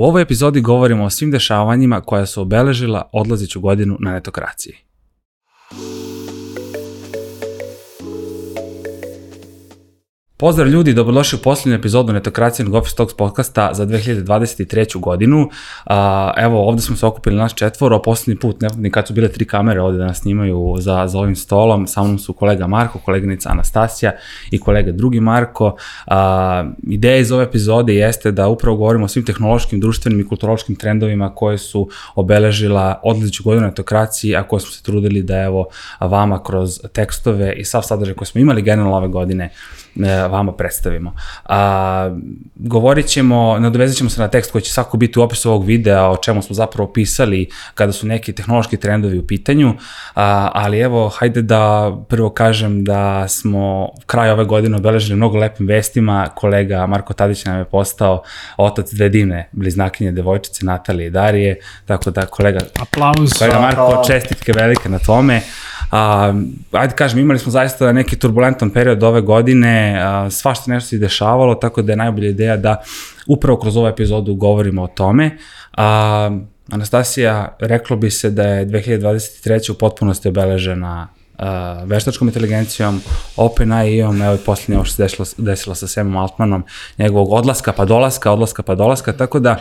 U ovoj epizodi govorimo o svim dešavanjima koja su obeležila odlaziću godinu na netokraciji. Pozdrav ljudi, dobrodošli u posljednju epizodu Netokracijenog Office Talks podcasta za 2023. godinu. Evo, ovde smo se okupili naš četvoro, poslednji put, ne ni kad su bile tri kamere ovde da nas snimaju za, za ovim stolom, sa mnom su kolega Marko, koleginica Anastasija i kolega drugi Marko. Uh, ideja iz ove epizode jeste da upravo govorimo o svim tehnološkim, društvenim i kulturološkim trendovima koje su obeležila odliču godinu netokraciji, a koje smo se trudili da evo vama kroz tekstove i sav sadržaj koje smo imali generalno ove godine vama predstavimo. A, govorit ćemo, nadovezat ćemo se na tekst koji će svako biti u opisu ovog videa o čemu smo zapravo pisali kada su neki tehnološki trendovi u pitanju, a, ali evo, hajde da prvo kažem da smo kraj ove godine obeležili mnogo lepim vestima. Kolega Marko Tadić nam je postao otac dve divne bliznakinje devojčice Natalije i Darije, tako da kolega, Aplauz. kolega Marko, čestitke velike na tome. A, ajde kažem, imali smo zaista neki turbulentan period ove godine, a, svašta nešto se dešavalo, tako da je najbolja ideja da upravo kroz ovu epizodu govorimo o tome. A, Anastasija, reklo bi se da je 2023. u potpunosti obeležena uh, veštačkom inteligencijom, OpenAI-om, evo i posljednje ovo što se desilo, desilo sa Samom Altmanom, njegovog odlaska pa dolaska, odlaska pa dolaska, tako da,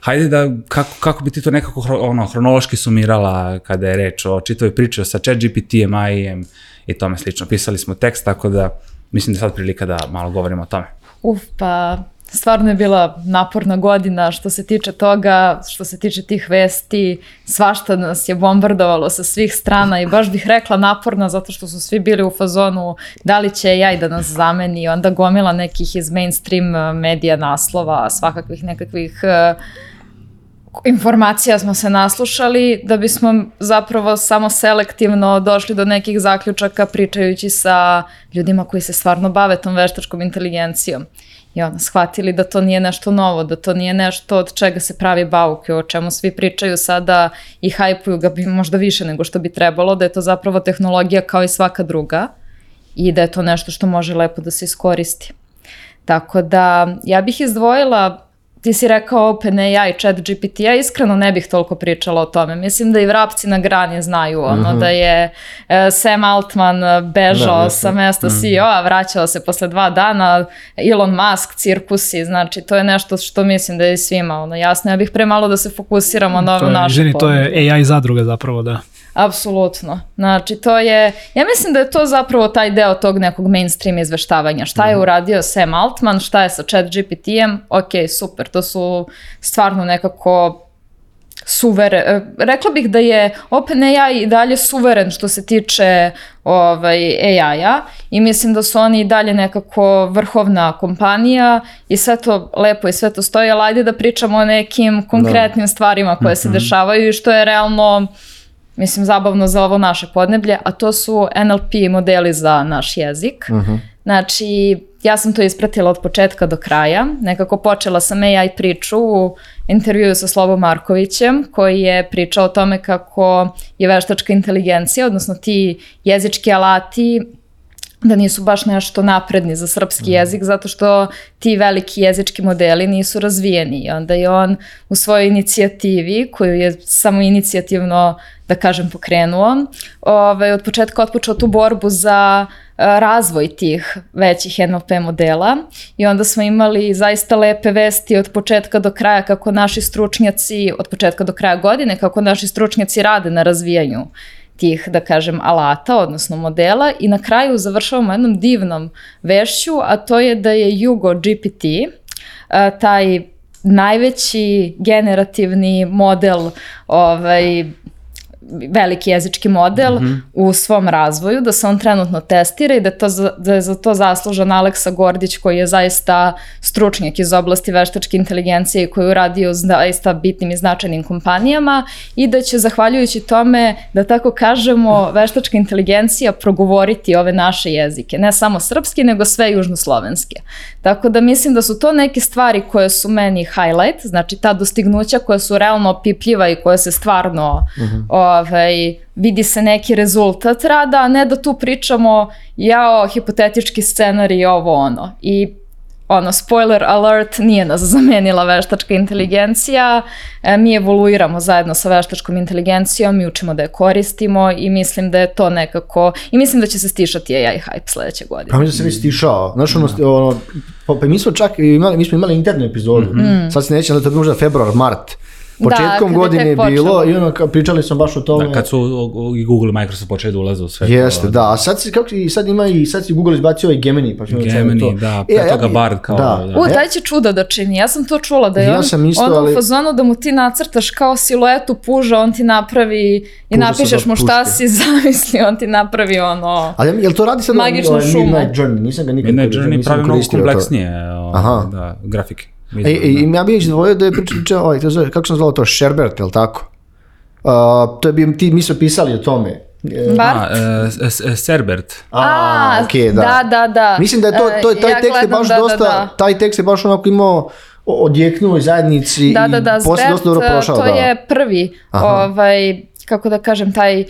hajde da, kako, kako bi ti to nekako ono, hronološki sumirala kada je reč o čitavoj priči sa chat GPT-em, AI-em i tome slično. Pisali smo tekst, tako da mislim da sad prilika da malo govorimo o tome. Uf, pa stvarno je bila naporna godina što se tiče toga, što se tiče tih vesti, svašta nas je bombardovalo sa svih strana i baš bih rekla naporna zato što su svi bili u fazonu da li će ja i da nas zameni, onda gomila nekih iz mainstream eh, medija naslova, svakakvih nekakvih uh, informacija smo se naslušali da bismo zapravo samo selektivno došli do nekih zaključaka pričajući sa ljudima koji se stvarno bave tom veštačkom inteligencijom i ono, shvatili da to nije nešto novo, da to nije nešto od čega se pravi bauke, o čemu svi pričaju sada i hajpuju ga bi možda više nego što bi trebalo, da je to zapravo tehnologija kao i svaka druga i da je to nešto što može lepo da se iskoristi. Tako da ja bih izdvojila ti si rekao OpenAI, chat GPT, ja iskreno ne bih toliko pričala o tome. Mislim da i vrapci na grani znaju ono mm -hmm. da je uh, Sam Altman bežao da, sa mesta mm -hmm. CEO-a, vraćao se posle dva dana, Elon Musk, cirkusi, znači to je nešto što mislim da je svima ono jasno. Ja bih pre malo da se fokusiramo na ovo naše Ženi, to je AI zadruga zapravo, da. Apsolutno. Znači, to je, ja mislim da je to zapravo taj deo tog nekog mainstream izveštavanja. Šta je mhm. uradio Sam Altman, šta je sa chat GPT-em, ok, super, to su stvarno nekako suveren, e, rekla bih da je OpenAI i dalje suveren što se tiče ovaj, AI-a i mislim da su oni i dalje nekako vrhovna kompanija i sve to lepo i sve to stoji, ali ajde da pričamo o nekim konkretnim da. stvarima koje mm -hmm. se dešavaju i što je realno mislim, zabavno za ovo naše podneblje, a to su NLP modeli za naš jezik. Uh mhm. -huh. Znači, ja sam to ispratila od početka do kraja. Nekako počela sam AI priču u intervju sa Slobom Markovićem, koji je pričao o tome kako je veštačka inteligencija, odnosno ti jezički alati da nisu baš nešto napredni za srpski mm. jezik zato što ti veliki jezički modeli nisu razvijeni i onda je on u svojoj inicijativi koju je samo inicijativno da kažem pokrenuo ovaj, od početka otpočeo tu borbu za razvoj tih većih NLP modela i onda smo imali zaista lepe vesti od početka do kraja kako naši stručnjaci, od početka do kraja godine, kako naši stručnjaci rade na razvijanju tih, da kažem, alata, odnosno modela i na kraju završavamo jednom divnom vešću, a to je da je Jugo GPT, taj najveći generativni model ovaj, veliki jezički model mm -hmm. u svom razvoju, da se on trenutno testira i da, to, da je za to zaslužan Aleksa Gordić koji je zaista stručnjak iz oblasti veštačke inteligencije i koji je uradio zaista bitnim i značajnim kompanijama i da će zahvaljujući tome, da tako kažemo, veštačka inteligencija progovoriti ove naše jezike, ne samo srpski, nego sve južnoslovenske. Tako da mislim da su to neke stvari koje su meni highlight, znači ta dostignuća koja su realno opipljiva i koja se stvarno mm -hmm ovaj, vidi se neki rezultat rada, a ne da tu pričamo jao, hipotetički scenarij, ovo ono. I ono, spoiler alert, nije nas zamenila veštačka inteligencija, e, mi evoluiramo zajedno sa veštačkom inteligencijom, mi učimo da je koristimo i mislim da je to nekako, i mislim da će se stišati AI hype sledeće godine. Pa mi da se mi stišao. Znaš, ono, ono, pa, pa mi smo čak imali, mi smo imali internu epizodu. Sad se neće, ali to je možda februar, mart. Početkom je godine je bilo počelo. i ono, pričali smo baš o tome. Da, kad su o- o- i Google i Microsoft počeli da ulaze u sve. to, Jeste, da. A sad, kako, i sad ima i sad si Google izbacio i Gemini. Pa Gemini, to. da, E, pre toga bi- Bard kao, Da. da. U, taj će čuda da čini. Ja sam to čula da je Ja on, sam isto, on ali- u fazonu da mu ti nacrtaš kao siluetu puža, on ti napravi i Puža napišeš mu šta puške. si zamislio, on ti napravi ono... Ali jel to radi sad Magičnu ovaj šumu. Midnight Journey? Nisam ga nikad Midnight Journey pravi mnogo kompleksnije o, Aha. da, grafike. E, e, i ja bih izdvojio da je pričao, ovaj, to zove, kako sam zvalo to, Sherbert, je li tako? Uh, to je bi, ti, mi smo pisali o tome. E, Bar? A, e, Serbert. A, okej, da. da, da, da. Mislim da je to, to je, taj ja tekst je baš da, da, dosta, da. taj tekst je baš onako imao odjeknuo i zajednici Da, da, da, i posle dosta dobro prošao. to da. je prvi, Aha. ovaj, kako da kažem, taj e,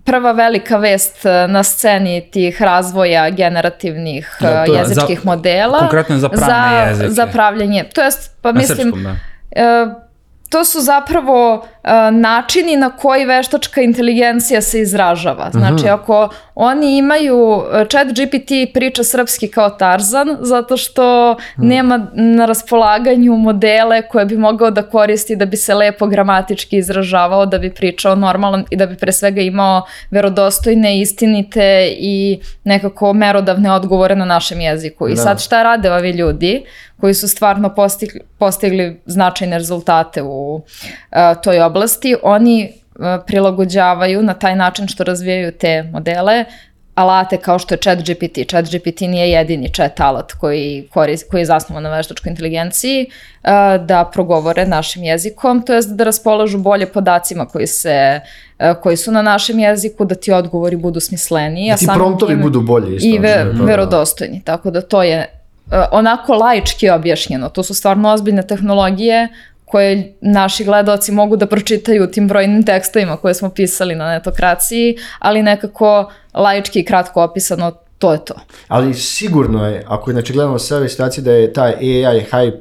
prva velika vest e, na sceni tih razvoja generativnih Da, e, je jezičkih za- modela. konkretno za pravne za, jezike. Za pravljenje. To jest, pa Na mislim, srpskom, da. e, to su zapravo načini na koji veštačka inteligencija se izražava. Znači, ako oni imaju, e, chat GPT priča srpski kao Tarzan, zato što nema na raspolaganju modele koje bi mogao da koristi da bi se lepo gramatički izražavao, da bi pričao normalno i da bi pre svega imao verodostojne, istinite i nekako merodavne odgovore na našem jeziku. I Da. sad šta rade ovi ljudi koji su stvarno postigli, postigli značajne rezultate u e, toj oblasti, oni e, prilagođavaju na taj način što razvijaju te modele alate kao što je ChatGPT. ChatGPT nije jedini chat alat koji, koris, koji je zasnovan na veštačkoj inteligenciji, e, da progovore našim jezikom, to jest da raspolažu bolje podacima koji se e, koji su na našem jeziku, da ti odgovori budu smisleniji. Da ti promptovi tim- budu bolji isto. i ve, znači, to, da. verodostojni, tako da to je onako laički objašnjeno. To su stvarno ozbiljne tehnologije koje naši gledaoci mogu da pročitaju u tim brojnim tekstovima koje smo pisali na netokraciji, ali nekako laički i kratko opisano, to je to. Ali sigurno je, ako znači gledamo sve ove situacije da je taj AI hype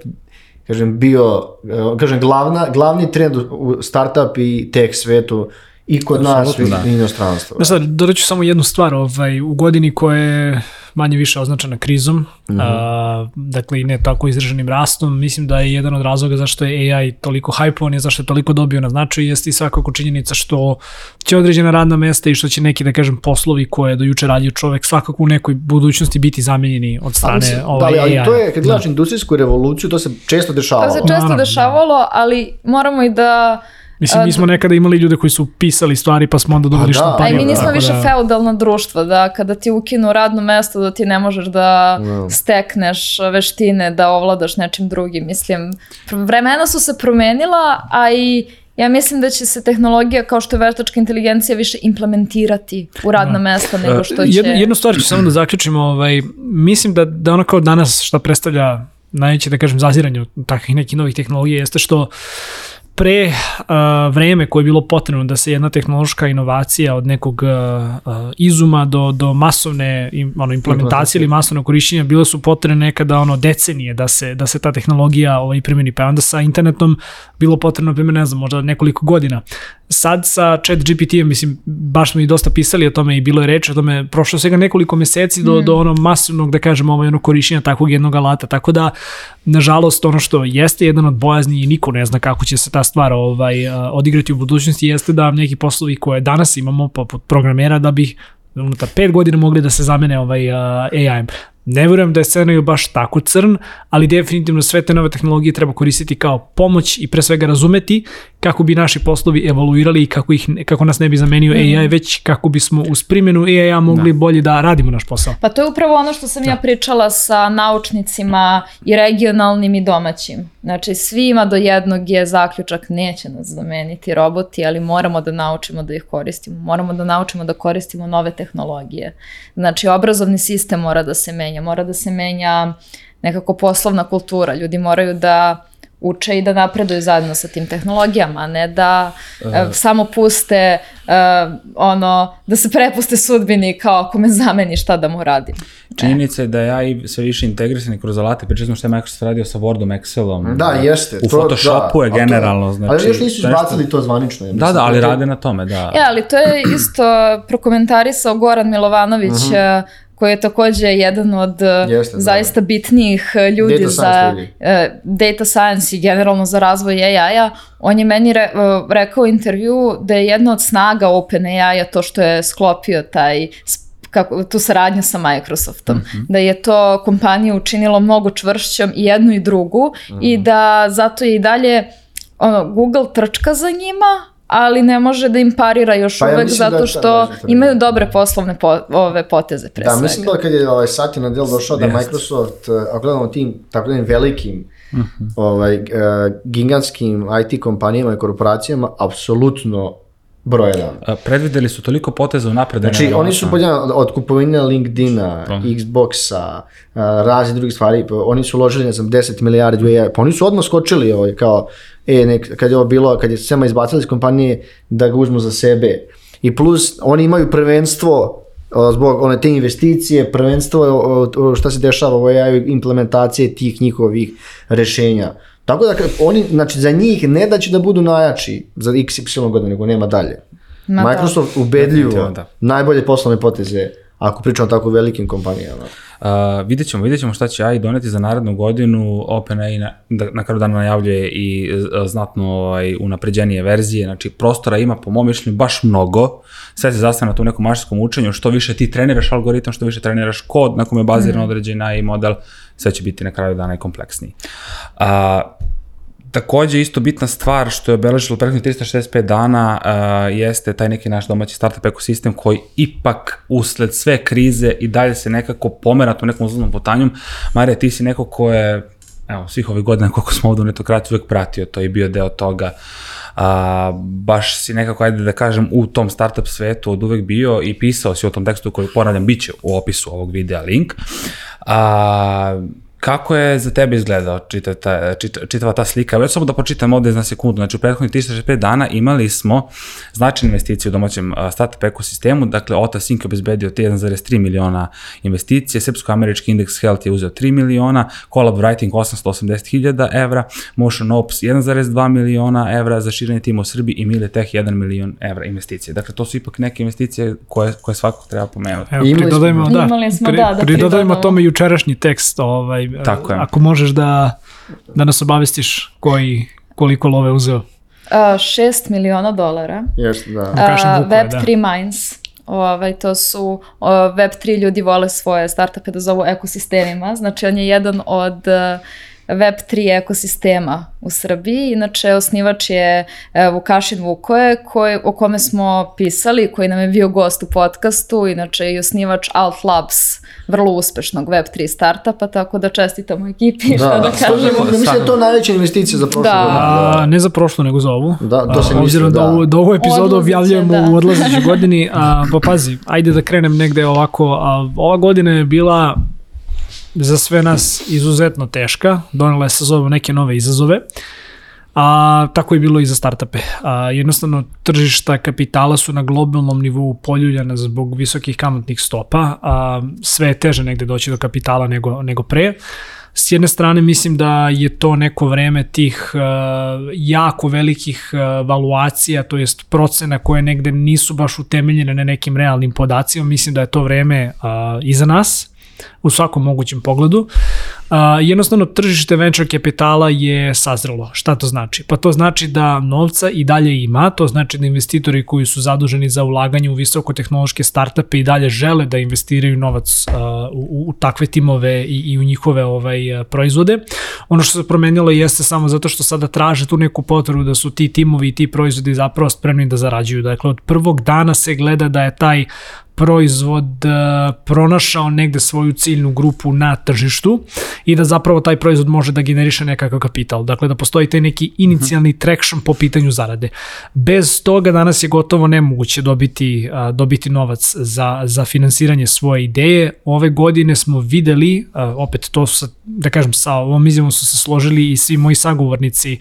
kažem, bio, eh, kažem, glavna, glavni trend u- startup i tech svetu i kod nas i da. inostranstvo. Znaš sad, dodat ću samo jednu stvar, ovaj, u godini koja je manje više označena krizom, a, dakle i ne tako izraženim rastom, mislim da je jedan od razloga zašto je AI toliko hajpovan i zašto je toliko dobio na značaju, jeste i svakako činjenica što će određena radna mesta i što će neki, da kažem, poslovi koje je do juče radio čovek svakako u nekoj budućnosti biti zamenjeni od strane mislim, ovaj, da, ali, ali AI. to je, kad gledaš industrijsku revoluciju, to se često dešavalo. To se često Naravno, dešavalo, ali moramo i da... Mislim, mi smo nekada imali ljude koji su pisali stvari pa smo onda dobili da. A i štampanju. mi nismo tako više da- feudalno društvo, da kada ti ukinu radno mesto, da ti ne možeš da stekneš veštine, da ovladaš nečim drugim. Mislim, vremena su se promenila, a i ja mislim da će se tehnologija kao što je veštačka inteligencija više implementirati u radna mesta nego što će... Jednu, jednu stvar ću samo da zaključimo, ovaj, mislim da, da ono kao danas šta predstavlja najveće, da kažem, zaziranje od takvih nekih novih tehnologija jeste što pre uh, vreme koje je bilo potrebno da se jedna tehnološka inovacija od nekog uh, izuma do, do masovne im, ono, implementacije ili masovnog korišćenja bile su potrebne nekada ono decenije da se, da se ta tehnologija ovaj, primjeni. Pa onda sa internetom bilo potrebno, primjer, ne znam, možda nekoliko godina. Sad sa chat GPT-em, mislim, baš smo i dosta pisali o tome i bilo je reč o tome, prošlo svega nekoliko meseci do, do ono masivnog, da kažemo, ovaj, ono korišćenja takvog jednog alata, tako da, nažalost, ono što jeste jedan od bojazni i niko ne zna kako će se ta stvar ovaj, odigrati u budućnosti, jeste da neki poslovi koje danas imamo, poput programera, da bi unutar pet godina mogli da se zamene ovaj, a, AI-em. Ne verujem da je scenariju baš tako crn, ali definitivno sve te nove tehnologije treba koristiti kao pomoć i pre svega razumeti kako bi naši poslovi evoluirali i kako, ih, kako nas ne bi zamenio AI, već kako bismo uz primjenu AI-a mogli bolje da radimo naš posao. Pa to je upravo ono što sam ja pričala sa naučnicima i regionalnim i domaćim. Znači svima do jednog je zaključak neće nas zameniti roboti, ali moramo da naučimo da ih koristimo. Moramo da naučimo da koristimo nove tehnologije. Znači obrazovni sistem mora da se menja, mora da se menja nekako poslovna kultura. Ljudi moraju da uče i da napreduju zajedno sa tim tehnologijama, a ne da e, samo puste e, ono, da se prepuste sudbini kao ako me zameni šta da mu radim. Činjenica je da ja i sve više integrisan i kroz alate, pričali smo što je Microsoft radio sa Wordom, Excelom. Da, jeste. U to- Photoshopu da, je a to- generalno, znači... Ali još nisu izbacili to zvanično. ja Da, da, ali To- rade na tome, da. E, ali to je isto prokomentarisao Goran Milovanović, e, koji je takođe jedan od e. Jeste, da. zaista bitnijih e, ljudi Data za ljudi. e, data science i generalno za razvoj AI-a. On je meni re, rekao u intervju da je jedna od snaga OpenAI-a to što je sklopio taj kako, tu saradnju sa Microsoftom. Mhm. Da je to kompaniju učinilo mnogo čvršćom i jednu i drugu i Mhm. da zato je i dalje ono, Google trčka za njima, ali ne može da im parira još Pa ja uvek mislim da zato što veza treba. imaju dobre poslovne po, ove poteze pre Da, svega. mislim da kad je ovaj, Satya Nadella došao da. Microsoft, eh, ako gledamo tim tako da velikim ovaj, eh, gigantskim IT kompanijama i korporacijama, apsolutno broj jedan. A, Predvideli su toliko poteza u napred. Znači, oni su pod jedan, od kupovine LinkedIna, Da. Xboxa, uh, raznih drugih stvari, pa oni su uložili, ne znam, 10 milijardi u AI, pa oni su odmah skočili, ovaj, kao, e, nek, kad je ovo bilo, kad je Sema izbacili iz kompanije, da ga uzmu za sebe. I plus, oni imaju prvenstvo o, zbog one te investicije, prvenstvo o, o, šta se dešava u AI implementacije tih njihovih rešenja. Tako da, kad oni, znači, za njih ne da će da budu najjači za XY godina, nego nema dalje. Ma da. Microsoft ubedljivo Definitivno, da. najbolje poslovne poteze ako pričamo o tako velikim kompanijama. Uh, vidjet ćemo, vidjet ćemo šta će AI doneti za narednu godinu. OpenAI na, da, na kraju dana najavljuje i uh, znatno ovaj, unapređenije verzije. Znači, prostora ima, po mom mišljenju, baš mnogo. Sve se zastavlja na tom nekom mašinskom učenju. Što više ti treniraš algoritam, što više treniraš kod na kome je baziran određen AI model, sve će biti na kraju dana i kompleksniji. Uh, Takođe, isto bitna stvar što je obeležilo prethodnih 365 dana uh, jeste taj neki naš domaći startup ekosistem koji ipak usled sve krize i dalje se nekako pomera tu nekom uzlaznom putanjom. Marija, ti si neko ko je evo, svih ovih godina koliko smo ovde u netokraciji uvek pratio to i bio deo toga. A, baš si nekako, ajde da kažem, u tom startup svetu od uvek bio i pisao si o tom tekstu koji, ponavljam, bit će u opisu ovog videa link. A, Kako je za tebe izgledao čita, ta, čita, čitava ta slika? Evo, samo da počitam ovde na sekundu. Znači, u prethodnih 365 dana imali smo značajne investicije u domaćem startup ekosistemu. Dakle, Otas Inc. je obezbedio te 1,3 miliona investicije, Srpsko-američki Index Health je uzeo 3 miliona, Collab Writing 880.000 evra, Motion Ops 1,2 miliona evra za širenje tima u Srbiji i Mile Tech 1 milion evra investicije. Dakle, to su ipak neke investicije koje, koje svakako treba pomenuti. Evo, Imali smo- pridodajmo, da, Imali smo, pri, da, da pridodajmo tome jučerašnji tekst, ovaj, Tako je. ako možeš da, da nas obavestiš koji, koliko love uzeo. Uh, 6 miliona dolara. Jeste, da. Kažem Uh, bukve, Web3 Minds. Ovaj, to su uh, Web3 ljudi vole svoje startupe da zovu ekosistemima. Znači on je jedan od uh, Web3 ekosistema u Srbiji. Inače, osnivač je e, Vukašin Vukoje, koji, o kome smo pisali, koji nam je bio gost u podcastu, inače i osnivač Alt Labs, vrlo uspešnog Web3 startupa, tako da čestitamo ekipi, šta da, kažemo. kažemo. Mislim da je to najveća investicija za prošlu Da. godinu. A, ne za prošlu, nego za ovu. Da, to Obzirom mislio, da, da. ovu, da ovu epizodu objavljujemo da. u odlazećoj godini, a, pa pazi, ajde da krenem negde ovako. A, ova godina je bila za sve nas izuzetno teška, donela je sa sobom neke nove izazove, a tako je bilo i za startupe. A, jednostavno, tržišta kapitala su na globalnom nivou poljuljana zbog visokih kamatnih stopa, a sve je teže negde doći do kapitala nego, nego pre. S jedne strane mislim da je to neko vreme tih uh, jako velikih uh, valuacija, to jest procena koje negde nisu baš utemeljene na nekim realnim podacima, mislim da je to vreme uh, iza nas u svakom mogućem pogledu. Uh, jednostavno, tržište venture kapitala je sazrelo. Šta to znači? Pa to znači da novca i dalje ima, to znači da investitori koji su zaduženi za ulaganje u visokotehnološke startupe i dalje žele da investiraju novac uh, u, u takve timove i, i u njihove ovaj proizvode. Ono što se promenilo jeste samo zato što sada traže tu neku potvrdu da su ti timovi i ti proizvodi zapravo spremni da zarađuju. Dakle, od prvog dana se gleda da je taj proizvod uh, pronašao negde svoju ciljnu grupu na tržištu i da zapravo taj proizvod može da generiše nekakav kapital. Dakle, da postoji taj neki inicijalni traction po pitanju zarade. Bez toga danas je gotovo nemoguće dobiti, dobiti novac za, za finansiranje svoje ideje. Ove godine smo videli, opet to su, da kažem, sa ovom izjavom su se složili i svi moji sagovornici,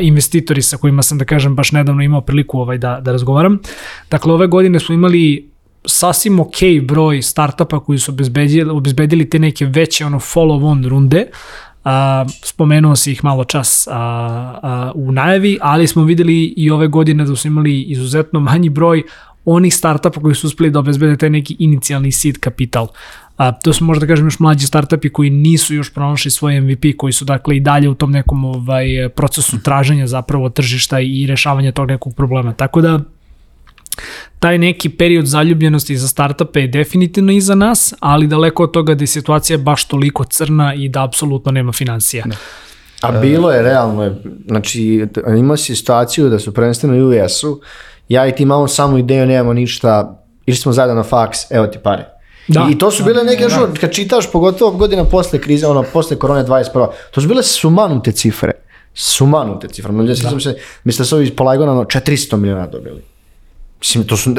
investitori sa kojima sam, da kažem, baš nedavno imao priliku ovaj, da, da razgovaram. Dakle, ove godine smo imali sasvim ok broj startupa koji su obezbedili, obezbedili te neke veće ono follow-on runde, a, spomenuo si ih malo čas a, a, u najavi, ali smo videli i ove godine da su imali izuzetno manji broj onih startupa koji su uspeli da obezbede taj neki inicijalni seed kapital. A, to su možda kažem još mlađi startupi koji nisu još pronašli svoj MVP, koji su dakle i dalje u tom nekom ovaj, procesu traženja zapravo tržišta i rešavanja tog nekog problema. Tako da taj neki period zaljubljenosti za startupe je definitivno iza nas, ali daleko od toga da je situacija baš toliko crna i da apsolutno nema financija. Ne. A bilo je realno, znači imao si situaciju da su prvenstveno u US-u, ja i ti imamo samo ideju, nemamo ništa, išli smo zajedno na faks, evo ti pare. Da. I to su bile neke, da. kad čitaš, pogotovo godina posle krize, ono, posle korone 21. To su bile sumanute cifre. Sumanute cifre. Da. Mislim da su ovi polagona 400 miliona dobili. Mislim, to su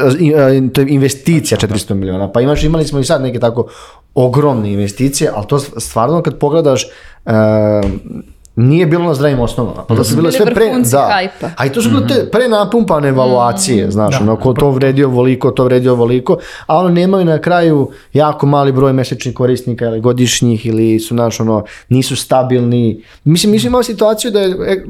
to je investicija 400 miliona. Pa imaš, imali smo i sad neke tako ogromne investicije, ali to stvarno kad pogledaš uh, nije bilo na zdravim osnovama. Pa da su bile sve pre... Da. A i to su bile te mhm. prenapumpane evaluacije, mm. znaš, da. ono, ko to vredio voliko, to vredio voliko, a ono nemaju na kraju jako mali broj mesečnih korisnika ili godišnjih ili su, znaš, ono, nisu stabilni. Mislim, mislim imao situaciju da je, e,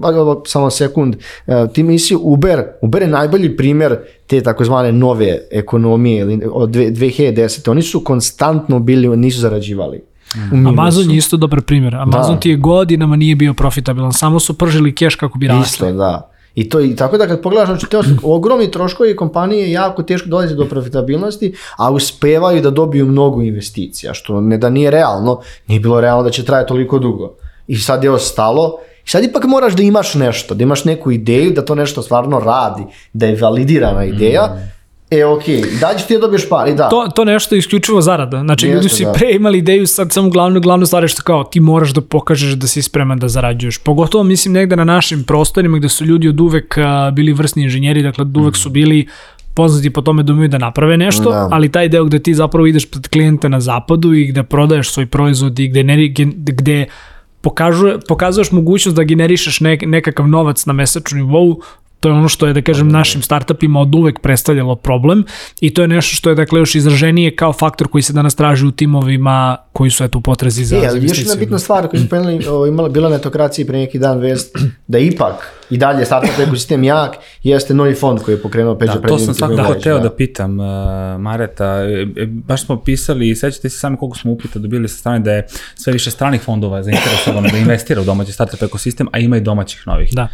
samo sekund, e, ti misli Uber, Uber je najbolji primer te takozvane nove ekonomije ili od 2010. Oni su konstantno bili, nisu zarađivali. Mm. Amazon je isto dobar primjer. Amazon da. ti je godinama nije bio profitabilan, samo su pržili keš kako bi rasli. Isto, da. I to i tako da kad pogledaš, znači te ogromni troškovi kompanije jako teško dolaze do profitabilnosti, a uspevaju da dobiju mnogo investicija, što ne da nije realno, nije bilo realno da će traje toliko dugo. I sad je ostalo I sad ipak moraš da imaš nešto, da imaš neku ideju, da to nešto stvarno radi, da je validirana ideja, mm E, okej, okay. da ćeš ti da dobiješ par, i da. To, to nešto je isključivo zarada. Znači, Jeste, ljudi su da. pre imali ideju, sad samo glavno, glavno stvar je što kao ti moraš da pokažeš da si spreman da zarađuješ. Pogotovo, mislim, negde na našim prostorima gde su ljudi od uvek a, bili vrsni inženjeri, dakle, od uvek su bili poznati po tome da umeju da naprave nešto, da. ali taj deo gde ti zapravo ideš pred klijente na zapadu i gde prodaješ svoj proizvod i gde, ne, gde pokažuje, pokazuješ mogućnost da generišeš nek, nekakav novac na mesečnom nivou, To je ono što je, da kažem, našim startupima od uvek predstavljalo problem i to je nešto što je, dakle, još izraženije kao faktor koji se danas traži u timovima koji su eto u potrazi za, e, za Još jedna bitna stvar koju smo penali, imala, bila na etokraciji pre neki dan vest, da ipak i dalje startup ekosistem jak, jeste novi fond koji je pokrenuo Peđa da, To sam svakako da. hteo da. da pitam uh, Mareta, e, e, baš smo pisali i sećate se sami koliko smo upita dobili sa strane da je sve više stranih fondova zainteresovano da investira u domaći startup ekosistem, a ima i domaćih novih. Da.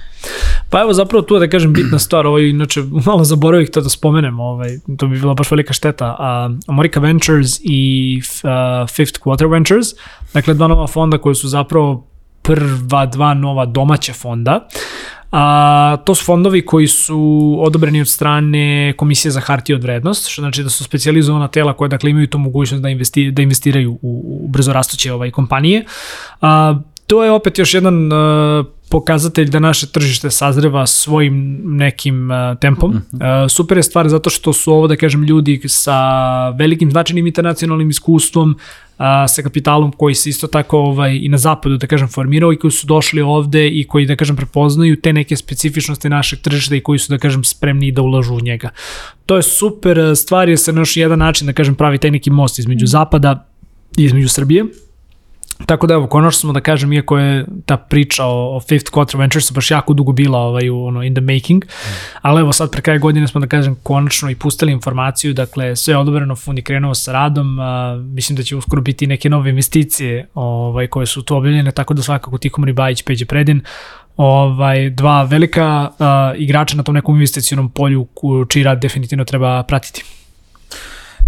Pa evo zapravo tu da kažem bitna stvar, ovaj, inače malo zaboravih to da spomenem, ovaj, to bi bila baš velika šteta. Uh, America Ventures i uh, Fifth Quarter Ventures, dakle dva nova fonda koji su zapravo prva dva nova domaća fonda. A, to su fondovi koji su odobreni od strane Komisije za hartije od vrednost, što znači da su specializovana tela koje dakle imaju tu mogućnost da, investi, da investiraju u, u brzo rastuće ovaj, kompanije. A, to je opet još jedan uh, pokazatelj da naše tržište sazreva svojim nekim uh, tempom. Uh, super je stvar zato što su ovo, da kažem, ljudi sa velikim značajnim internacionalnim iskustvom, uh, sa kapitalom koji se isto tako ovaj, i na zapadu, da kažem, formirao i koji su došli ovde i koji, da kažem, prepoznaju te neke specifičnosti našeg tržišta i koji su, da kažem, spremni da ulažu u njega. To je super stvar, je se na još jedan način, da kažem, pravi taj neki most između zapada i između Srbije Tako da evo, konačno smo da kažem, iako je ta priča o, o Fifth Quarter Ventures baš jako dugo bila ovaj, u, ono, in the making, mm. ali evo sad pre kraja godine smo da kažem konačno i pustili informaciju, dakle sve je odobreno, fund je krenuo sa radom, a, mislim da će uskoro biti neke nove investicije ovaj, koje su tu objavljene, tako da svakako Tihomir Bajić, Peđe Predin, ovaj, dva velika a, igrača na tom nekom investicionom polju čiji rad definitivno treba pratiti.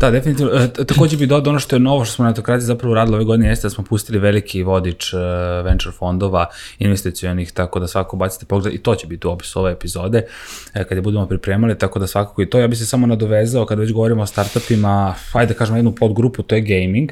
Da, definitivno. E, takođe bi dodao ono što je novo što smo na Netokraciji zapravo uradili ove godine jeste da smo pustili veliki vodič uh, venture fondova investicionih, tako da svako bacite pogled i to će biti u opisu ove epizode e, kada budemo pripremali, tako da svakako i to. Ja bi se samo nadovezao kada već govorimo o startupima, ajde da kažemo jednu podgrupu, to je gaming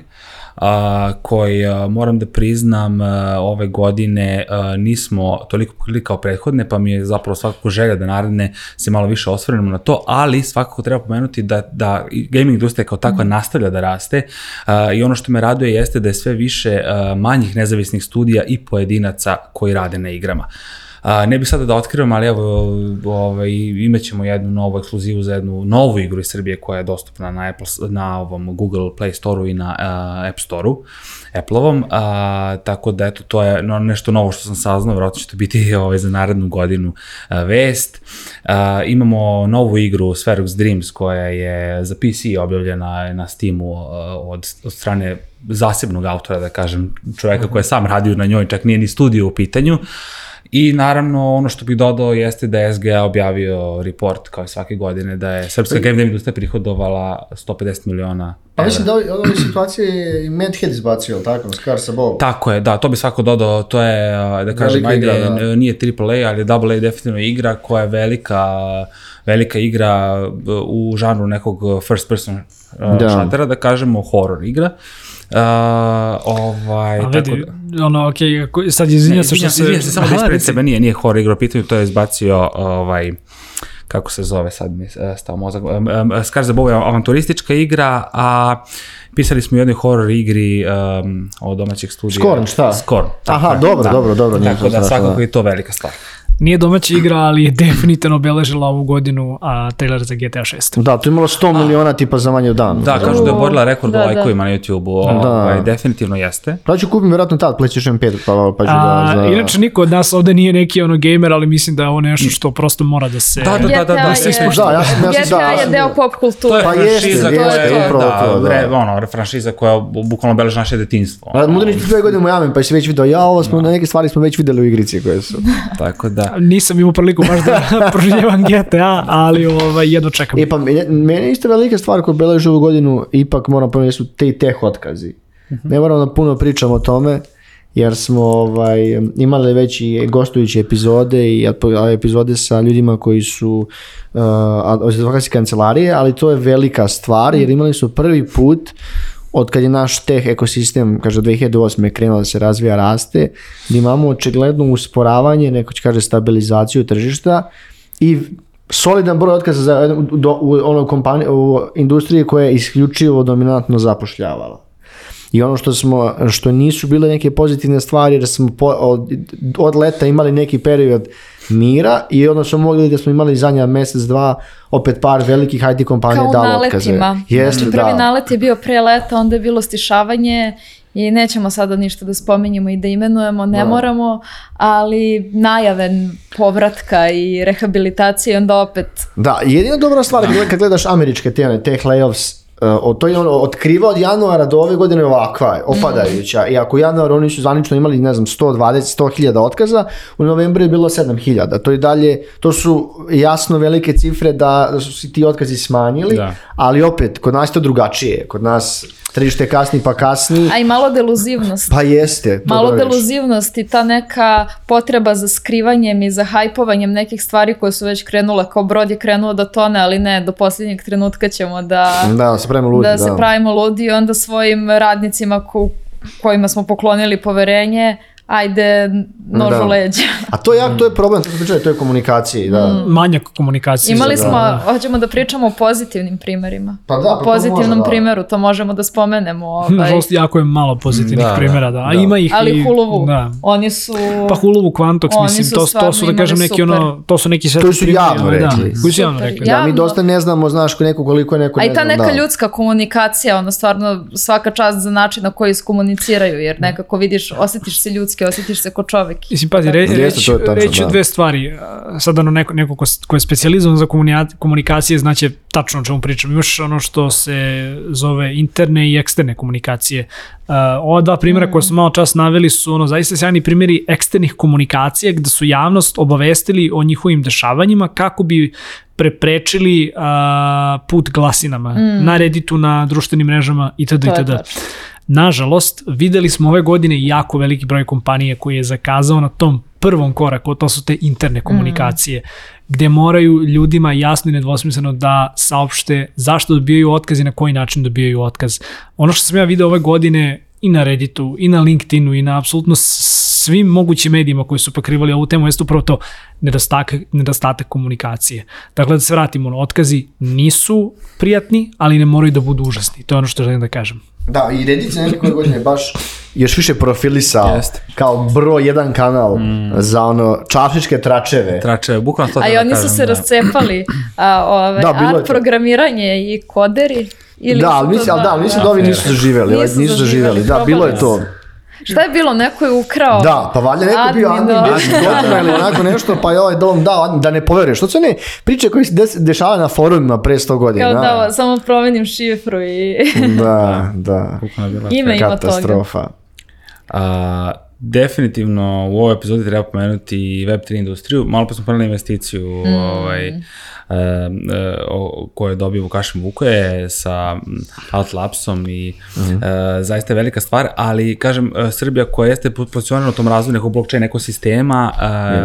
a, koji a, moram da priznam a, ove godine a, nismo toliko pokrili kao prethodne, pa mi je zapravo svakako želja da naredne se malo više osvrnemo na to, ali svakako treba pomenuti da, da gaming industrija kao takva nastavlja da raste a, i ono što me raduje jeste da je sve više a, manjih nezavisnih studija i pojedinaca koji rade na igrama. A, ne bih sada da otkrivam, ali evo, ovaj, imat ćemo jednu novu ekskluzivu za jednu novu igru iz Srbije koja je dostupna na, Apple, na ovom Google Play Store-u i na uh, App Store-u, Apple-ovom, a, tako da eto, to je no, nešto novo što sam saznao, vjerojatno će to biti ovaj, za narednu godinu a, vest. A, imamo novu igru Spherux Dreams koja je za PC objavljena na Steamu a, od, od strane zasebnog autora, da kažem, čoveka koji je sam radio na njoj, čak nije ni studio u pitanju. I naravno ono što bih dodao jeste da je SGA objavio report kao i svake godine da je srpska game dev industrija prihodovala 150 miliona Pa mislim da ove, situacije je i Madhead izbacio, tako, Scar sa Bob. Tako je, da, to bi svako dodao, to je, da kažem, Velika ajde, igra, da. nije AAA, ali AA je definitivno igra koja je velika, velika igra b- u žanru nekog first person Da. da. šatera, da kažemo, horror igra. Uh, ovaj, A tako vidi, da, ono, okej, ako- sad izvinjam se što se... Izvinjam se samo da ispred sebe nije, nije horror igra pitanju, to je izbacio ovaj, kako se zove sad mi je stao mozak, um, um, Skar za Bogu je avanturistička igra, a pisali smo u jednoj horror igri um, od domaćeg studija. Scorn, šta? Scorn. tako Aha, dobro, dobro, dobro, nije Tako to da svakako da. je to velika stvar. Nije domaća igra, ali je definitivno obeležila ovu godinu a, trailer za GTA 6. Da, to je imalo 100 miliona tipa za manje od dana. Da, kažu da je oborila rekord Da, u da. lajkovima na YouTube-u, ovaj, definitivno jeste. Pa ću kupim vjerojatno tad PlayStation 5, pa, pa ću A, da... Za... Inače, niko od nas ovde nije neki ono gamer, ali mislim da je ovo nešto što prosto mora da se... Da, da, da, da, da. Da, GTA da, ja je sam- deo pop kulture. To je Pa jeste, franšiza jeste, koja je, upravo da, to, da. Ono, franšiza koja bu- bukvalno obeleži naše detinstvo. A Mudrinić ti dve godine u Miami, pa si već video, ja ovo smo, neke stvari smo već videli u igrici koje su. Tako da, Nisam imao priliku baš da proživljavam GTA, ali ovaj, jedno čekam. E pa meni isto velika stvar koja beleži ovu godinu, ipak moram pomenuti su te i teh otkazi. Ne moramo da puno pričamo o tome, jer smo ovaj, imali već i gostujuće epizode i epizode sa ljudima koji su uh, advokatske kancelarije, ali to je velika stvar jer imali su prvi put od kad je naš teh ekosistem, kaže 2008. je krenuo da se razvija, raste, da imamo očigledno usporavanje, neko će kaže stabilizaciju tržišta i solidan broj otkaza za, do, u, ono kompaniji, u industriji koja je isključivo dominantno zapošljavala. I ono što smo, što nisu bile neke pozitivne stvari, jer smo po, od, od leta imali neki period mira i onda smo mogli da smo imali zadnja mesec, dva, opet par velikih IT kompanija Kao u dalo otkaze. naletima. Jeste, znači, prvi da. nalet je bio pre leta, onda je bilo stišavanje i nećemo sada ništa da spominjemo i da imenujemo, ne Da. moramo, ali najave povratka i rehabilitacije onda opet Da, jedina dobra stvar kad, kad gledaš američke te, one, tech layoffs, uh, to je ono, otkriva od januara do ove godine ovakva, je, opadajuća. I ako u januaru oni su zvanično imali, ne znam, 120, 100 hiljada otkaza, u novembru je bilo 7 hiljada. To je dalje, to su jasno velike cifre da su se ti otkazi smanjili, Da. ali opet, kod nas je to drugačije. Kod nas tržište kasni pa kasni, a i malo deluzivnost. pa jeste. to Malo deluzivnost i ta neka potreba za skrivanjem i za hajpovanjem nekih stvari koje su već krenule, kao brod je krenuo da tone, ali ne, do posljednjeg trenutka ćemo da, Da, pravimo ludi, da da. se pravimo ludi i onda svojim radnicima ko, kojima smo poklonili poverenje, ajde nožu Da. leđa. A to je, jak, to je problem, to smo pričali, to je komunikacije, da. Manjak komunikacije. Imali Da. smo, hoćemo da pričamo o pozitivnim primerima. Pa da, pa o pozitivnom može, da. primeru, to možemo da spomenemo. Ovaj. Nažalost, jako je malo pozitivnih Da, da. A da. ima ih Ali i... Huluvu, Da. oni su... Pa Huluvu, Quantox, Oni mislim, to, to su, da kažem, neki ono, to su neki svetli To su javno da, rekli. koji su javno Super. rekli. Ja- Da, mi dosta ne znamo, znaš, ko neko koliko je neko A ne i ta znam, neka da. ljudska komunikacija, ono stvarno svaka čast za način na koji iskomuniciraju, jer nekako vidiš, osjetiš se ljudski ljudski, osjetiš se ko čovek. Mislim, pazi, re, reći, tačno, reći da. dve stvari. Sad ono neko, neko ko, ko je specializovan za komunika- komunikacije, znači tačno o čemu pričam. Imaš ono što se zove interne i eksterne komunikacije. Uh, ova dva primjera koje smo malo čas naveli su ono zaista sjajni primjeri eksternih komunikacija gde su javnost obavestili o njihovim dešavanjima kako bi preprečili a, put glasinama na Redditu, na društvenim mrežama itd. To je itd. Nažalost, videli smo ove godine jako veliki broj kompanije koji je zakazao na tom prvom koraku, to su te interne komunikacije, gde moraju ljudima jasno i nedvosmisleno da saopšte zašto dobijaju otkaz i na koji način dobijaju otkaz. Ono što sam ja video ove godine i na Redditu, i na LinkedInu, i na apsolutno svim mogućim medijima koji su pokrivali ovu temu, jeste upravo to nedostatak, nedostatak komunikacije. Dakle, da se vratimo, ono, otkazi nisu prijatni, ali ne moraju da budu užasni. To je ono što želim da kažem. Da, i Reddit se nekako godine baš još više profilisao Jeste. kao broj jedan kanal za ono čašičke tračeve. Trače, bukvalno to A da i oni su se da. rascepali. A, ove, Da, bilo je art to. programiranje i koderi. Ili Da, su ali to mislim, ali da, ali mislim da ovi nisu zaživjeli, ovaj, Nisu nisu zaživjeli, da, bilo je to. Šta je bilo? Neko je ukrao Da, pa valjda neko bio admin admin, da. 10 godina ili onako nešto, pa je ovaj dom dao admin, da ne poveruješ. Što su one priče koje se dešavaju na forumima pre 100 godina? Kao da, samo promenim šifru i Da, da. Ime ima toga. Katastrofa. A, definitivno u ovoj epizodi treba pomenuti i Web3 industriju. Malo pa smo poneli investiciju Mm. ovaj, e, e, o, koju je dobio Vukašin Vukoje sa Outlapsom i Mhm. e, zaista je velika stvar, ali kažem, e, Srbija koja jeste pozicionirana u tom razvoju nekog blockchain ekosistema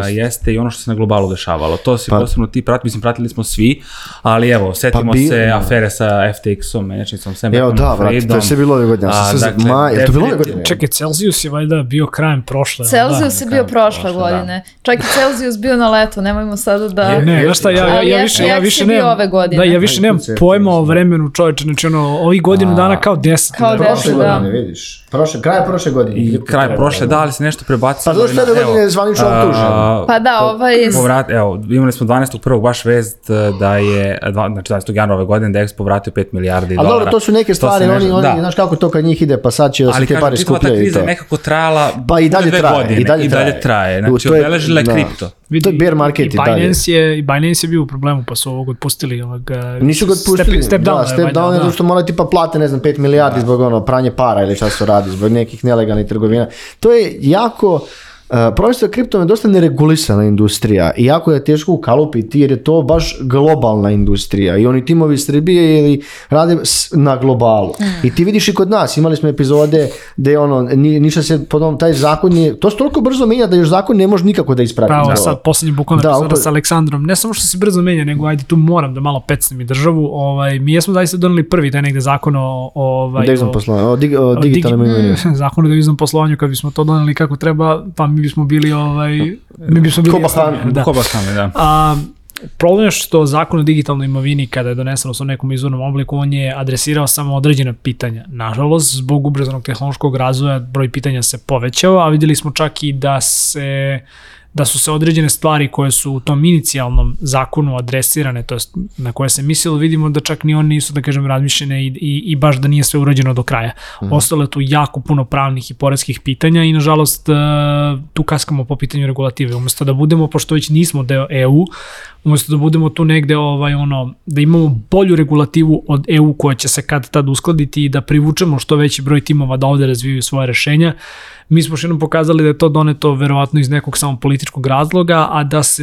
e, jeste i ono što se na globalu dešavalo. To si Pa- posebno ti prati, mislim pratili smo svi, ali evo, setimo bi- se da. afere sa FTX-om, menjačnicom, Sam Evo da, vrati, to je sve bilo ove godine. Ja A, sve- dakle, ma, je to bilo ove godine? Čekaj, Celsius je valjda bio krajem prošle. jel Celsius je bio prošle prošle, godine. Čak i Celsius bio na leto, nemojmo sada da... Da? Ne, znaš šta, ja, ja, ja Jax- više, ja više nemam, ove godine. da, ja više nemam pojma o vremenu čoveče, znači ono, ovih godinu dana kao deset. Kao Da. deset. Prošle da. godine, vidiš. Prošle, kraj prošle godine. I kraj prošle, da, ali se nešto prebacilo. Pa došle na- godine evo, je zvanično a, optužen. Pa da, ovaj... Povrat, evo, imali smo 12.1. baš vest e, da je, znači 12. januara ove godine, da je Expo vratio 5 milijardi A dolara. dobro, to su neke stvari, oni, nešto- oni, da. znaš kako to kad njih ide, pa sad će da se Ali te kažem, pare ta skupljaju i kriza to. je nekako trajala Pa i dalje traje, godine, i dalje traje. traje. U, Znači, to je- obeležila je da. Kripto. To je bear market i i dalje. Binance je, i Binance je bio u problemu, pa su ovog otpustili. Ovog, Nisu ga otpustili. Step, step down. da, step valjda, down je da. zato što moraju tipa plate, ne znam, 5 milijardi zbog ono pranje para ili šta se radi, zbog nekih nelegalnih trgovina. To je jako Uh, Prvenstveno kriptom je dosta neregulisana industrija i jako je teško ukalupiti jer je to baš globalna industrija i oni timovi iz Srbije ili rade na globalu. I ti vidiš i kod nas, imali smo epizode gde ono, ni, ništa se, potom taj zakon je, to se toliko brzo menja da još zakon ne može nikako da isprati. Pravo, to. sad poslednji bukvalno Da, epizoda sa Aleksandrom. Ne samo što se brzo menja, nego ajde tu moram da malo pecnem i državu. Ovaj, mi jesmo zaista doneli prvi taj negde zakon o, ovaj, o- o, o o digitalnom digi- imovini. Zakon o deviznom poslovanju, kad bismo to doneli kako treba, pa mi bismo bili, ovaj, mi bismo bili... Ko Bahami, jasni, da. Ko baš tamo, da. A, problem je što zakon o digitalnoj imovini kada je donesen u svom nekom izvornom obliku, on je adresirao samo određena pitanja. Nažalost, zbog ubrzanog tehnološkog razvoja broj pitanja se povećao, a videli smo čak i da se da su se određene stvari koje su u tom inicijalnom zakonu adresirane, to jest na koje se mislilo, vidimo da čak ni one nisu, da kažem, razmišljene i, i, i baš da nije sve urađeno do kraja. Ostalo je tu jako puno pravnih i poreskih pitanja i nažalost e, tu kaskamo po pitanju regulative. Umesto da budemo, pošto već nismo deo EU, umesto da budemo tu negde ovaj ono da imamo bolju regulativu od EU koja će se kad tad uskladiti i da privučemo što veći broj timova da ovde razvijaju svoje rešenja. Mi smo još jednom pokazali da je to doneto verovatno iz nekog samo političkog razloga, a da se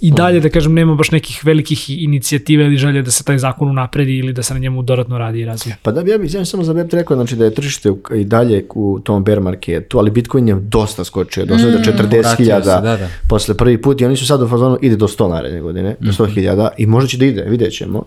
i dalje, da kažem, nema baš nekih velikih inicijativa ili želje da se taj zakon unapredi ili da se na njemu dodatno radi i razvija. Pa da bi ja bih ja samo za web rekao znači da je tržište i dalje u tom bear marketu, ali Bitcoin je dosta skočio, došao je do 40.000 Vratio se, da, da. posle prvi put i oni su sad u fazonu ide do 100 naredne godine, do 100.000 i možda će da ide, vidjet ćemo.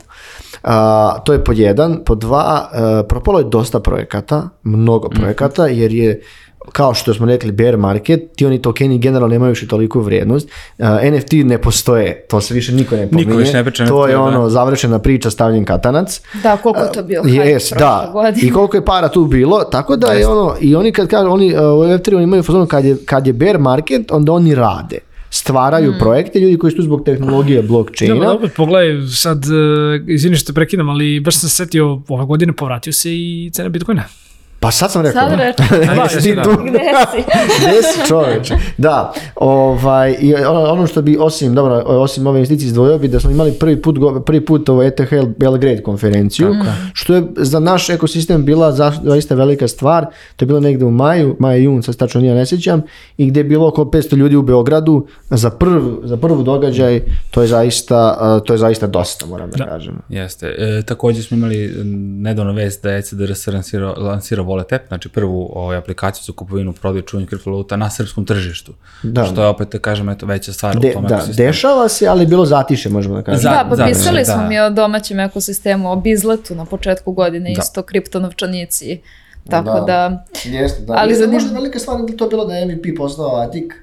A, to je pod jedan, pod dva, a, propalo je dosta projekata, mnogo projekata, jer je kao što smo rekli bear market, ti oni tokeni generalno nemaju više toliku vrijednost. A, NFT ne postoje, to se više niko ne pominje. više ne priča to NFT, je da. ono završena priča stavljen katanac. Da, koliko je to bio hype Yes, da. godine. I koliko je para tu bilo, tako da je ono, i oni kad kažu, oni uh, u Web3 oni imaju fazonu kad je, kad je bear market, onda oni rade. Stvaraju Mm. projekte, ljudi koji su tu zbog tehnologije blockchaina. Dobro, opet pogledaj, sad, uh, izvini što te prekidam, ali baš sam se setio, ove godine povratio se i cena Bitcoina. Pa sad sam rekao. Sad. Da, ti da. tu? Gde si? Gde si čoveče? Da, ovaj, i ono, ono što bi osim, dobro, osim ove investicije izdvojio bi da smo imali prvi put, prvi put ovo ETH Belgrade konferenciju, što je za naš ekosistem bila za- zaista velika stvar. To je bilo negde u maju, maj jun, sad tačno nije ne sjećam, i gdje je bilo oko 500 ljudi u Beogradu za prv, za prvu događaj, to je zaista, to je zaista dosta, moram da, kažem. Jeste. E, također smo imali nedavno vest da je ECDRS lansirao, lansirao Wallet App, znači prvu ovaj, aplikaciju za kupovinu prodaju čuvenih kriptovaluta na srpskom tržištu. Da. Što je opet, da kažem, eto, veća stvar De, u tom da, ekosistemu. dešava se, ali bilo zatiše, možemo da kažem. Za- Da, potpisali da, smo da. mi o domaćem ekosistemu, o bizletu na početku godine, isto kriptonovčanici. Tako da, Jeste, da. Ali Ali zanim- Možda velika stvar je to bilo da je MVP postao Atik.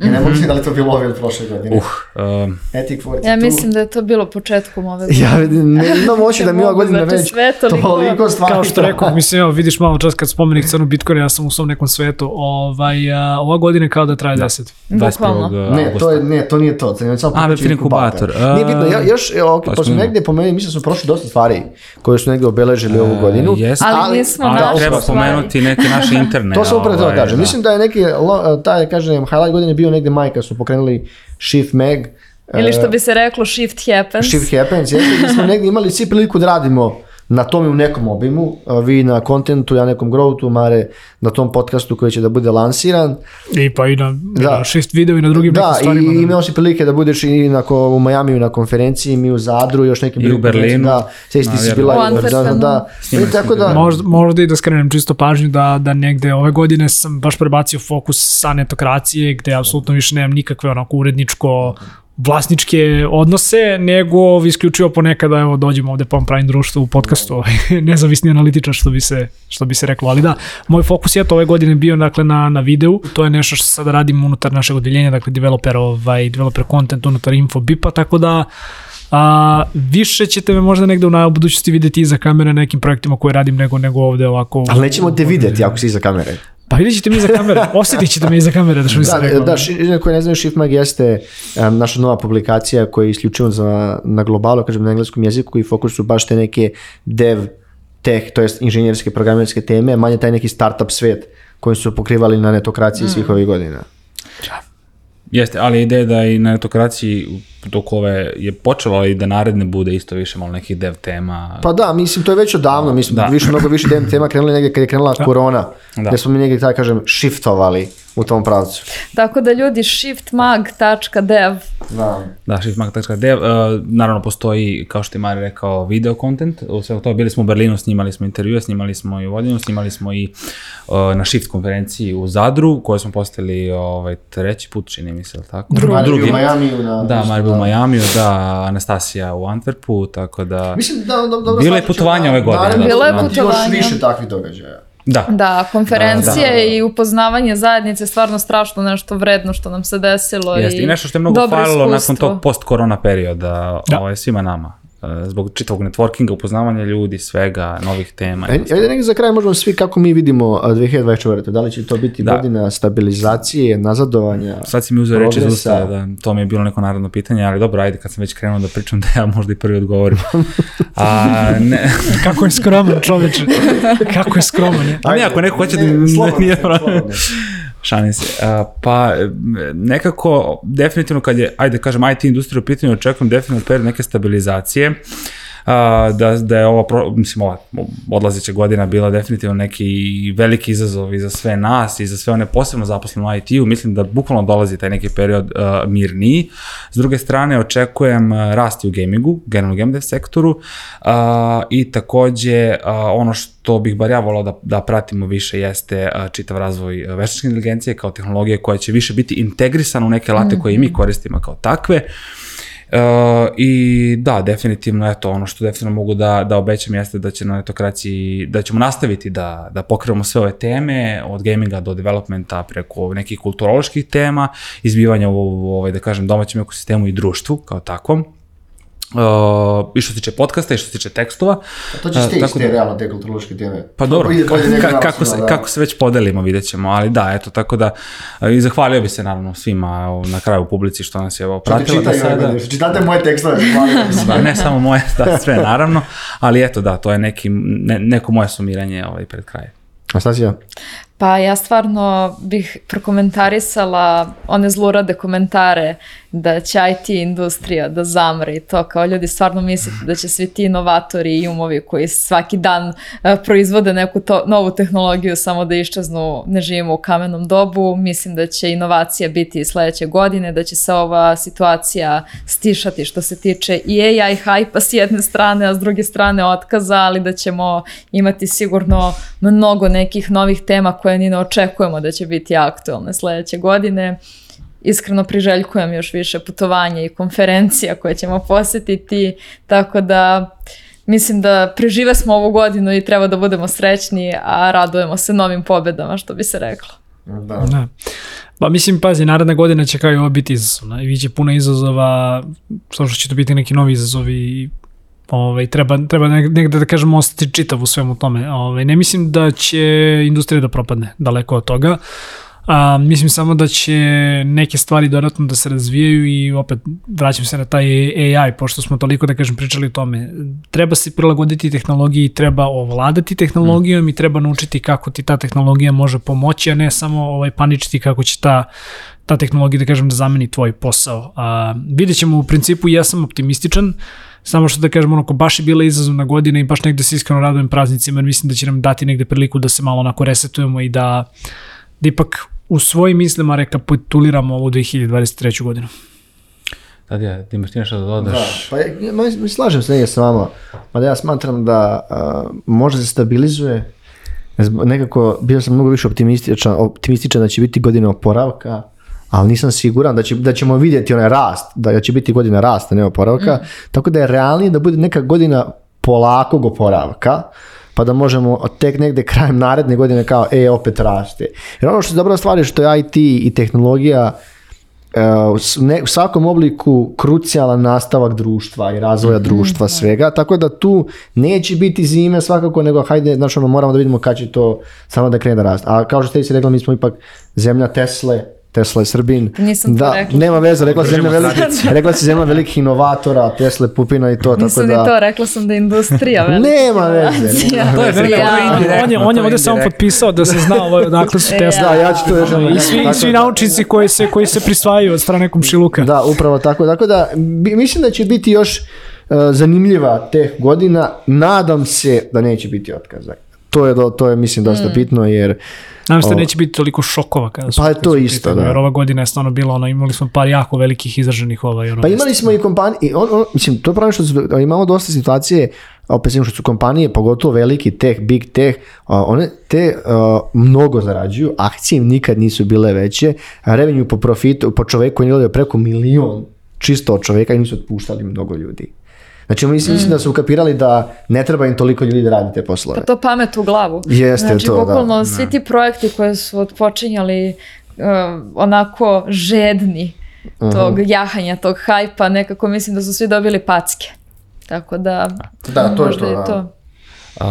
Ja ne mogu da li to bilo ove ili prošle godine. Uh, um, Etik 42. ja mislim da je to bilo početkom ove godine. Ja vidim, ne imam oči da mi ova godina znači, već sve toliko- toliko stvari. Kao što rekao, mislim, evo, vidiš malo čas kad spomenik crnu Bitcoin, ja sam u svom nekom svetu, ovaj, a, ova godina je kao da traje 10. Bukvalno. 21. Ne, to je, ne, to nije to. to je samo A, Web3 inkubator. A, Nije bitno, ja, još, evo, ok, pa smo- negdje po meni, mislim da smo prošli dosta stvari koje su negdje obeležili ovu godinu. jeste. Ali nismo Ali naše treba spomenuti neke naše interne. To sam upravo ovaj, da kažem. da. Mislim da je neki, taj, kažem, highlight godine bio negdje maj kad su pokrenuli Shift Mag. Ili što bi se reklo shift happens. Shift Happens, jeste, gdje smo negdje imali svi priliku da radimo na tome u nekom obimu, vi na kontentu, ja nekom growthu, Mare na tom podcastu koji će da bude lansiran. I pa i na, Da. na šest video i na drugim Da, nekim stvarima. i imao si prilike da budeš i na, ko- u Majamiju na konferenciji, mi u Zadru, još nekim I u drugim Berlinu. Da, sve ti si bila da, da, Antwerpenu. da. I tako da, Možda, možda i da skrenem čisto pažnju da, da negde ove godine sam baš prebacio fokus sa netokracije gde apsolutno više nemam nikakve onako uredničko vlasničke odnose, nego isključivo ponekada evo dođemo ovde pa vam pravim društvo u podcastu, ovaj, nezavisni analitičar što bi se što bi se reklo, ali da, moj fokus je to ove godine bio dakle na na videu. To je nešto što sada radim unutar našeg odeljenja, dakle developer ovaj developer content unutar Infobipa, tako da a, više ćete me možda negde u na- budućnosti videti iza kamere na nekim projektima koje radim nego nego ovde ovako. ali nećemo te vidjeti ako si iza kamere. Pa vidjet ćete me iza kamere, osjetit ćete me iza kamere, da što bi se Da, rekao. da, ši- koji ne znaju, Shiftmag jeste um, naša nova publikacija koja je isključivo za, na globalu, kažem na engleskom jeziku i fokus su baš te neke dev, tech, to jest inženjerske programerske teme, manje taj neki startup svet koji su pokrivali na netokraciji svih ovih godina. Jeste, ali ideja da i na etokraciji dok ove je počelo i da naredne bude isto više malo nekih dev tema. Pa da, mislim, to je već odavno, mislim, Da. više, mnogo više dem tema krenuli negdje kad je krenula korona, Da. gdje smo mi negdje, tako kažem, shiftovali u tom pravcu. Tako da ljudi shiftmag.dev Da. Da, shiftmark.dev, uh, naravno postoji, kao što je Mari rekao, video content, u svega toga bili smo u Berlinu, snimali smo intervjue, snimali smo i u Vodinu, snimali smo i uh, na Shift konferenciji u Zadru, koju smo postavili ovaj, treći put, čini mi se, jel tako? Drugi. U Majamiju na... Da, Mari bio u Majamiju, da, Anastasija u Antwerpu, tako da... Mislim da, da, dobro Bilo je putovanje da ove godine, da. Bilo je godine putovanje. Još više takvih događaja. Da, Da, konferencije Da, da. i upoznavanje zajednice je stvarno strašno nešto vredno što nam se desilo. Jeste, i nešto što je mnogo falilo nakon iskustvo. tog post-korona perioda Da. ovaj, svima nama. Zbog čitavog networkinga, upoznavanja ljudi, svega, novih tema. Ajde, ajde negdje za kraj možemo svi kako mi vidimo a, 2024. Da li će to biti Da. godina stabilizacije, nazadovanja? Sad si mi uzeo reći usta, da, to mi je bilo neko narodno pitanje, ali dobro, ajde, kad sam već krenuo da pričam, da ja možda i prvi odgovorim. A, ne, Kako je skroman čoveče. Kako je skroman, je. a ne, ako neko hoće da Ne, slobodno, nije slobodno. Šalim se. A, pa, nekako, definitivno kad je, ajde kažem, IT industrija u pitanju, očekujem definitivno period neke stabilizacije, a, da, da je ova, pro, mislim, ova odlazeća godina bila definitivno neki veliki izazov i za sve nas i za sve one posebno zaposlene u IT-u. Mislim da bukvalno dolazi taj neki period a, mirniji. S druge strane, očekujem a, rast i u gamingu, generalno game dev sektoru a, i takođe a, ono što bih bar ja volao da, da pratimo više jeste a, čitav razvoj veštačke inteligencije kao tehnologije koja će više biti integrisana u neke late koje i mi koristimo kao takve. I da, definitivno, eto, ono što definitivno mogu da, da obećam jeste da će na netokraciji, da ćemo nastaviti da, da pokrivamo sve ove teme, od gaminga do developmenta preko nekih kulturoloških tema, izbivanja u ovaj, da kažem, domaćem ekosistemu i društvu kao takvom. Uh, I što se tiče podcasta i što se tiče tekstova. To će Uh, tako iste da- realno te kulturološke teme. Pa dobro, nego ka- kako, se, da. kako se već podelimo, vidjet ćemo, ali da, eto, tako da, a, i zahvalio bi se naravno svima evo, na kraju publici što nas je ti pratila do ove sada. Čitate moje tekstove. Da, ne samo moje, da, sve naravno, ali eto da, to je neki, ne, neko moje sumiranje ovaj, pred kraj. A šta si ja? Pa ja stvarno bih prokomentarisala one zlurade komentare da će IT industrija da zamre i to kao ljudi stvarno mislite da će svi ti inovatori i umovi koji svaki dan e, proizvode neku to, novu tehnologiju samo da iščeznu, ne živimo u kamenom dobu, mislim da će inovacija biti sledeće godine, da će se ova situacija stišati što se tiče i AI hype s jedne strane, a s druge strane otkaza, ali da ćemo imati sigurno mnogo nekih novih tema koje ni ne očekujemo da će biti aktualne sledeće godine iskreno priželjkujem još više putovanja i konferencija koje ćemo posetiti, tako da mislim da prežive smo ovu godinu i treba da budemo srećni, a radujemo se novim pobedama, što bi se reklo. Da. Da. Pa mislim, pazi, naredna godina će kao i ovo biti izazovna i bit će puno izazova, što što će to biti neki novi izazovi i ovaj, treba, treba neg- negde da kažemo ostati čitav u svemu tome. Ovaj, ne mislim da će industrija da propadne daleko od toga, A, mislim samo da će neke stvari dodatno da se razvijaju i opet vraćam se na taj AI, pošto smo toliko, da kažem, pričali o tome. Treba se prilagoditi tehnologiji, treba ovladati tehnologijom mm. i treba naučiti kako ti ta tehnologija može pomoći, a ne samo ovaj, paničiti kako će ta ta tehnologija, da kažem, da zameni tvoj posao. A, vidjet ćemo, u principu, ja sam optimističan, samo što da kažem, onako, baš je bila izazovna godina i baš negde se iskreno radujem praznicima, jer mislim da će nam dati negde priliku da se malo onako resetujemo i da, da ipak u svojim mislima rekapituliramo ovu 2023. godinu. Tadija, ti imaš ti nešto da dodaš? Da, pa ja, ja, slažem se negdje s vama, mada ja smatram da a, možda se stabilizuje, nekako bio sam mnogo više optimističan, optimističan da će biti godina oporavka, ali nisam siguran da, će, da ćemo vidjeti onaj rast, da će biti godina rasta, ne oporavka, tako da je realnije da bude neka godina polakog oporavka, pa da možemo tek negde krajem naredne godine kao, e, opet raste. Jer ono što je dobra stvar je što je IT i tehnologija e, u ne- u svakom obliku krucijalan nastavak društva i razvoja društva svega, tako da tu neće biti zime svakako, nego hajde, znači ono, moramo da vidimo kad će to samo da krene da raste. A kao što ste si rekla, mi smo ipak zemlja Tesle, Tesla je Srbin. Nisam to da, rekla. nema veze, rekla si zemlja, veliki, rekla si zemlja velikih inovatora, Tesle, Pupina i to, tako Nisam da... ni to, rekla sam da je industrija velika. Nema veze. To je Ja. on, je- on je, ovde samo potpisao da se zna ovo, odakle su Tesla. Da, ja ću to još I svi, i svi da- naučnici koji se, koji se prisvajaju od strane komšiluka. Da, upravo tako. Tako da, mislim da će biti još e, zanimljiva teh godina. Nadam se da neće biti otkaza. To je, do- to je mislim, dosta Mm. bitno, jer Nadam se da neće biti toliko šokova kada su. Pa je to isto, da. Jer ova godina je stvarno bila, ono, imali smo par jako velikih izraženih ovaj, ono, Pa imali smo i kompanije, on, on, mislim, to je pravi što su, imamo dosta situacije, opet što su kompanije, pogotovo veliki tech, big tech, one te a, mnogo zarađuju, akcije im nikad nisu bile veće, a revenue po profitu, po čoveku je preko milion čisto od čoveka i nisu otpuštali mnogo ljudi. Znači, mislim, mislim da su ukapirali da ne treba im toliko ljudi da radi te poslove. Pa to pamet u glavu. Jeste znači, to, da. bukvalno svi ti projekti koje su otpočinjali uh, onako žedni tog jahanja, tog hajpa, nekako mislim da su svi dobili packe. Tako da, Da, to je to, da. to. Uh,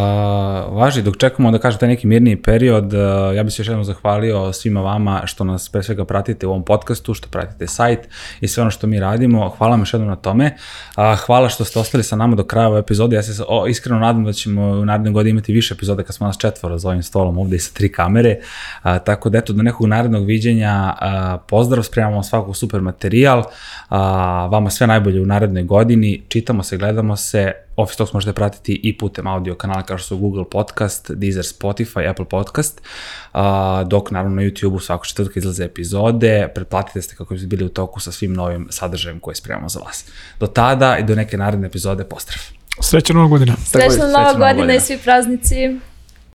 važi, dok čekamo da kažete neki mirniji period, uh, ja bih se još jednom zahvalio svima vama što nas pre svega pratite u ovom podcastu, što pratite sajt i sve ono što mi radimo. Hvala vam još jednom na tome. Uh, hvala što ste ostali sa nama do kraja ove epizode. Ja se o, iskreno nadam da ćemo u naredne godine imati više epizode kad smo nas četvoro za ovim stolom ovde i sa tri kamere. Uh, tako da eto, do nekog narednog viđenja uh, pozdrav, spremamo svakog super materijal. Uh, vama sve najbolje u narednoj godini. Čitamo se, gledamo se, Office Talks možete pratiti i putem audio kanala kao što su Google Podcast, Deezer, Spotify, Apple Podcast, dok naravno na YouTube-u svako četvrtka izlaze epizode, pretplatite se kako bi bili u toku sa svim novim sadržajem koje spremamo za vas. Do tada i do neke naredne epizode, pozdrav! Srećna nova godina. Srećna nova godina godina. i svi praznici.